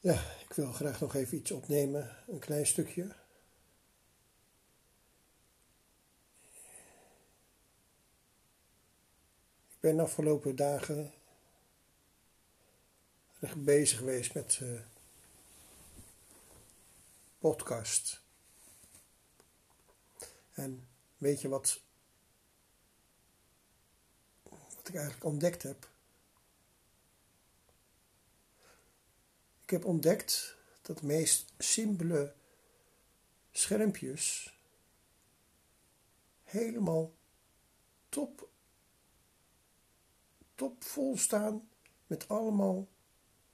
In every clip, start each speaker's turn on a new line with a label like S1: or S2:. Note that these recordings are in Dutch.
S1: Ja, ik wil graag nog even iets opnemen, een klein stukje. Ik ben de afgelopen dagen erg bezig geweest met uh, podcast. En weet je wat, wat ik eigenlijk ontdekt heb? Ik heb ontdekt dat meest simpele schermpjes helemaal top, top vol staan met allemaal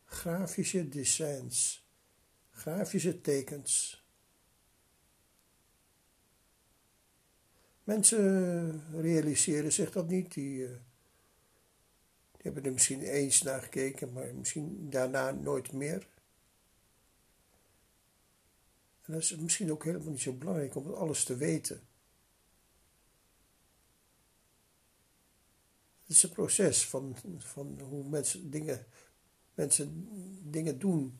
S1: grafische designs, grafische tekens. Mensen realiseren zich dat niet, die, die hebben er misschien eens naar gekeken, maar misschien daarna nooit meer. En dat is misschien ook helemaal niet zo belangrijk om alles te weten. Het is een proces van, van hoe mensen dingen, mensen dingen doen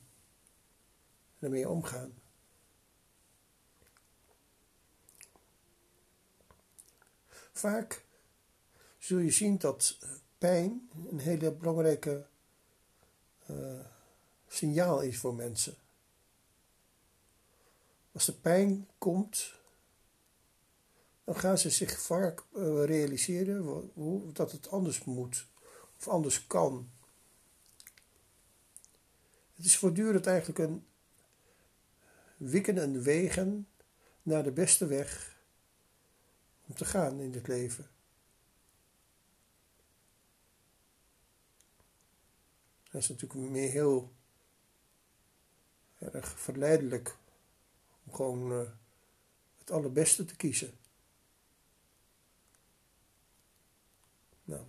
S1: en ermee omgaan. Vaak zul je zien dat pijn een hele belangrijke uh, signaal is voor mensen. Als de pijn komt, dan gaan ze zich vaak uh, realiseren dat het anders moet of anders kan. Het is voortdurend eigenlijk een wikken en wegen naar de beste weg om te gaan in het leven. Dat is natuurlijk meer heel erg verleidelijk om gewoon uh, het allerbeste te kiezen. Nou,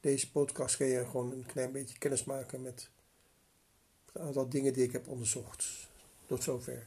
S1: deze podcast ga je gewoon een klein beetje kennis maken met een aantal dingen die ik heb onderzocht. Tot zover.